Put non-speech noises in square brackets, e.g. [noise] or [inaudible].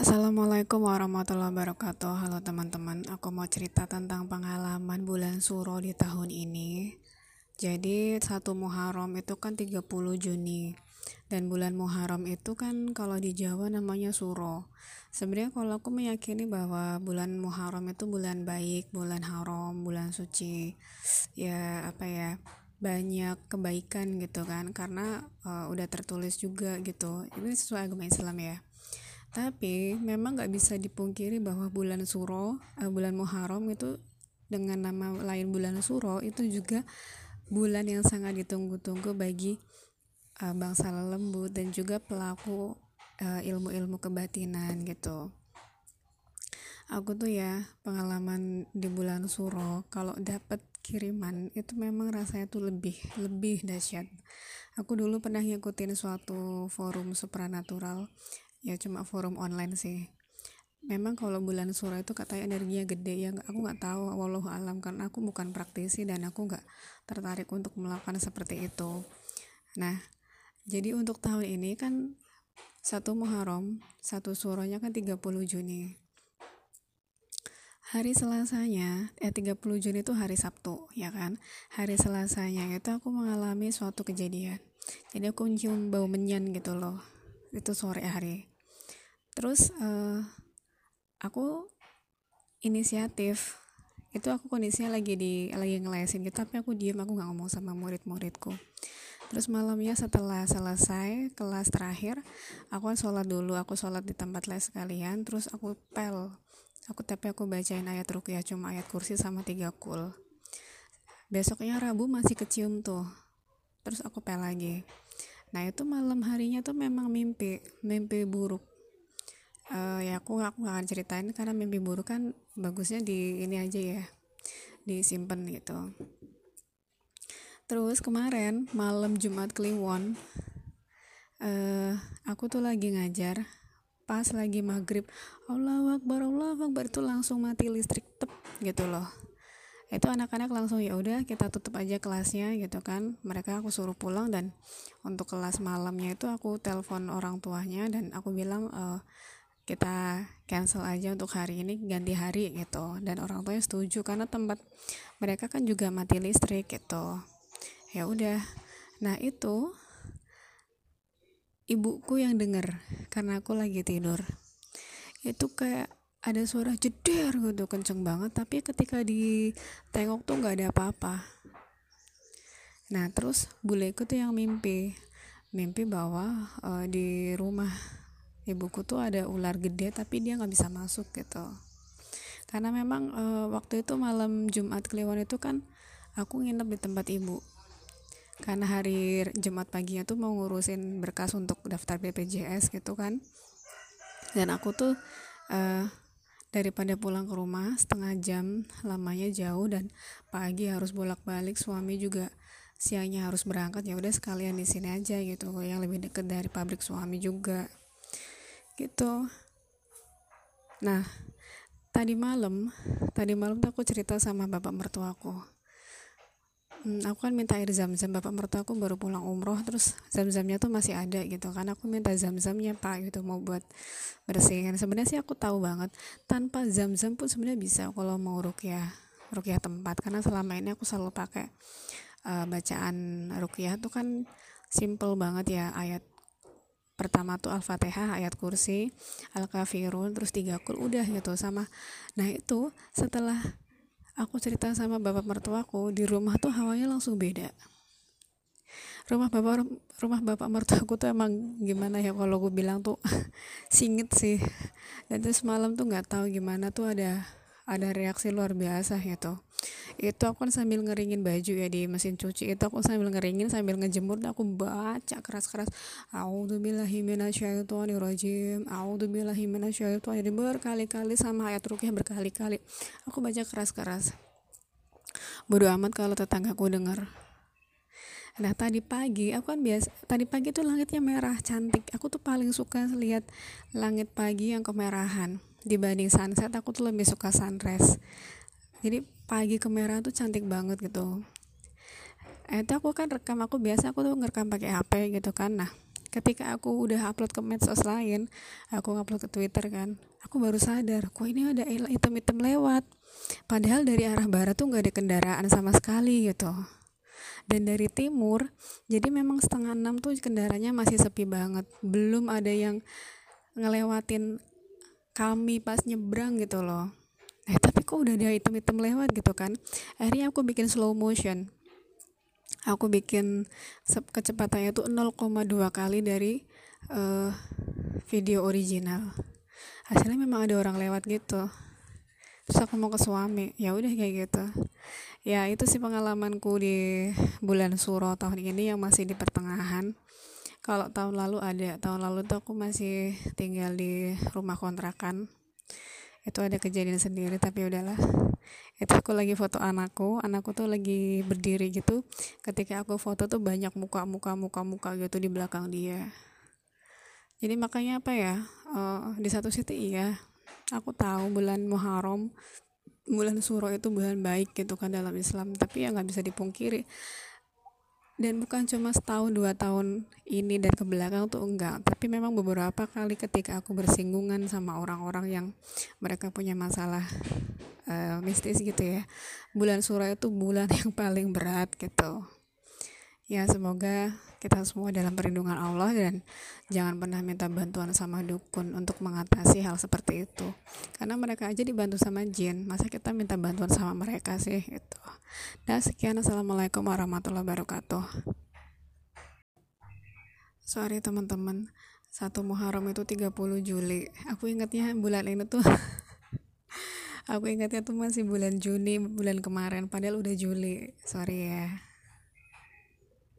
Assalamualaikum warahmatullahi wabarakatuh. Halo teman-teman Aku mau cerita tentang pengalaman bulan suro di tahun ini. Jadi satu Muharram itu kan 30 Juni. Dan bulan Muharram itu kan kalau di Jawa namanya suro. Sebenarnya kalau aku meyakini bahwa bulan Muharram itu bulan baik Bulan haram, bulan suci Ya apa ya banyak kebaikan gitu kan. Karena uh, udah tertulis juga gitu. Ini sesuai agama Islam ya tapi memang nggak bisa dipungkiri bahwa bulan Suro, uh, bulan Muharram itu dengan nama lain bulan Suro itu juga bulan yang sangat ditunggu-tunggu bagi uh, bangsa lembut dan juga pelaku uh, ilmu-ilmu kebatinan gitu. Aku tuh ya pengalaman di bulan Suro kalau dapat kiriman itu memang rasanya tuh lebih lebih dahsyat. Aku dulu pernah ngikutin suatu forum supranatural ya cuma forum online sih. Memang kalau bulan suro itu katanya energinya gede ya aku nggak tahu walau alam karena aku bukan praktisi dan aku nggak tertarik untuk melakukan seperti itu. Nah jadi untuk tahun ini kan satu Muharram satu suronya kan 30 Juni. Hari Selasanya eh 30 Juni itu hari Sabtu ya kan? Hari Selasanya itu aku mengalami suatu kejadian. Jadi aku cium bau menyan gitu loh itu sore hari terus uh, aku inisiatif. Itu aku kondisinya lagi di lagi ngelesin gitu tapi aku diem aku nggak ngomong sama murid-muridku. Terus malamnya setelah selesai kelas terakhir aku sholat dulu aku sholat di tempat les sekalian terus aku pel. Aku tapi aku bacain ayat rukyah cuma ayat kursi sama tiga kul. Besoknya rabu masih kecium tuh. Terus aku pel lagi. Nah itu malam harinya tuh memang mimpi mimpi buruk uh, ya aku aku akan ceritain karena mimpi buruk kan bagusnya di ini aja ya disimpan gitu. Terus kemarin malam Jumat Kliwon uh, aku tuh lagi ngajar pas lagi maghrib Allah Akbar Allah Akbar itu langsung mati listrik tep gitu loh. Itu anak-anak langsung ya udah kita tutup aja kelasnya gitu kan. Mereka aku suruh pulang dan untuk kelas malamnya itu aku telepon orang tuanya dan aku bilang e, kita cancel aja untuk hari ini ganti hari gitu. Dan orang tuanya setuju karena tempat mereka kan juga mati listrik gitu. Ya udah. Nah itu ibuku yang denger karena aku lagi tidur. Itu kayak ada suara jeder gitu kenceng banget. Tapi ketika ditengok tuh nggak ada apa-apa. Nah terus buleku tuh yang mimpi. Mimpi bahwa uh, di rumah ibuku tuh ada ular gede tapi dia nggak bisa masuk gitu. Karena memang e, waktu itu malam Jumat Kliwon itu kan aku nginep di tempat ibu. Karena hari Jumat paginya tuh mau ngurusin berkas untuk daftar BPJS gitu kan. Dan aku tuh e, daripada pulang ke rumah setengah jam lamanya jauh dan pagi harus bolak-balik suami juga siangnya harus berangkat ya udah sekalian di sini aja gitu yang lebih deket dari pabrik suami juga gitu. Nah tadi malam tadi malam tuh aku cerita sama bapak mertuaku. Hmm, aku kan minta air zam-zam bapak mertuaku baru pulang umroh terus zam-zamnya tuh masih ada gitu kan. Aku minta zam-zamnya pak gitu mau buat bersihin. Sebenarnya sih aku tahu banget tanpa zam-zam pun sebenarnya bisa kalau mau rukyah rukyah tempat. Karena selama ini aku selalu pakai uh, bacaan rukyah tuh kan simple banget ya ayat pertama tuh al-fatihah ayat kursi al-kafirun terus tiga kul udah gitu sama. Nah itu setelah aku cerita sama bapak mertuaku di rumah tuh hawanya langsung beda. Rumah bapak rumah bapak mertuaku tuh emang gimana ya kalau gue bilang tuh [laughs] singit sih. Dan terus malam tuh nggak tahu gimana tuh ada ada reaksi luar biasa gitu itu aku kan sambil ngeringin baju ya di mesin cuci. Itu aku sambil ngeringin sambil ngejemur aku baca keras-keras. A'udzubillahi minasyaitonirrajim A'udzubillahi berkali-kali sama ayat rukyah berkali-kali. Aku baca keras-keras. Bodo amat kalau tetanggaku dengar. Nah tadi pagi aku kan biasa tadi pagi tuh langitnya merah cantik. Aku tuh paling suka lihat langit pagi yang kemerahan dibanding sunset. Aku tuh lebih suka sunrise jadi pagi kemerahan tuh cantik banget gitu. Eh, itu aku kan rekam aku biasa aku tuh ngerekam pakai HP gitu kan. Nah ketika aku udah upload ke medsos lain aku upload ke twitter kan aku baru sadar kok ini ada item-item lewat. Padahal dari arah barat tuh nggak ada kendaraan sama sekali gitu. Dan dari timur jadi memang setengah enam tuh kendaraannya masih sepi banget. Belum ada yang ngelewatin kami pas nyebrang gitu loh kok udah ada item-item lewat gitu kan. Akhirnya aku bikin slow motion. Aku bikin kecepatannya tuh 0,2 kali dari uh, video original. Hasilnya memang ada orang lewat gitu. Terus aku mau ke suami ya udah kayak gitu. Ya itu sih pengalamanku di bulan suro tahun ini yang masih di pertengahan. Kalau tahun lalu ada tahun lalu tuh aku masih tinggal di rumah kontrakan itu ada kejadian sendiri tapi udahlah. Itu aku lagi foto anakku. Anakku tuh lagi berdiri gitu. Ketika aku foto tuh banyak muka muka muka muka gitu di belakang dia. Jadi makanya apa ya uh, di satu sisi iya aku tahu bulan Muharram bulan Suro itu bulan baik gitu kan dalam Islam. Tapi ya nggak bisa dipungkiri dan bukan cuma setahun dua tahun ini dan ke belakang tuh enggak. Tapi memang beberapa kali ketika aku bersinggungan sama orang-orang yang mereka punya masalah uh, mistis gitu ya. Bulan surah itu bulan [laughs] yang paling berat gitu ya semoga kita semua dalam perlindungan Allah dan jangan pernah minta bantuan sama dukun untuk mengatasi hal seperti itu. Karena mereka aja dibantu sama jin masa kita minta bantuan sama mereka sih itu dan sekian. Assalamualaikum warahmatullahi wabarakatuh. Sorry teman-teman. Satu Muharram itu 30 Juli. Aku ingatnya bulan ini tuh. [laughs] Aku ingatnya tuh masih bulan Juni bulan kemarin. Padahal udah Juli. Sorry ya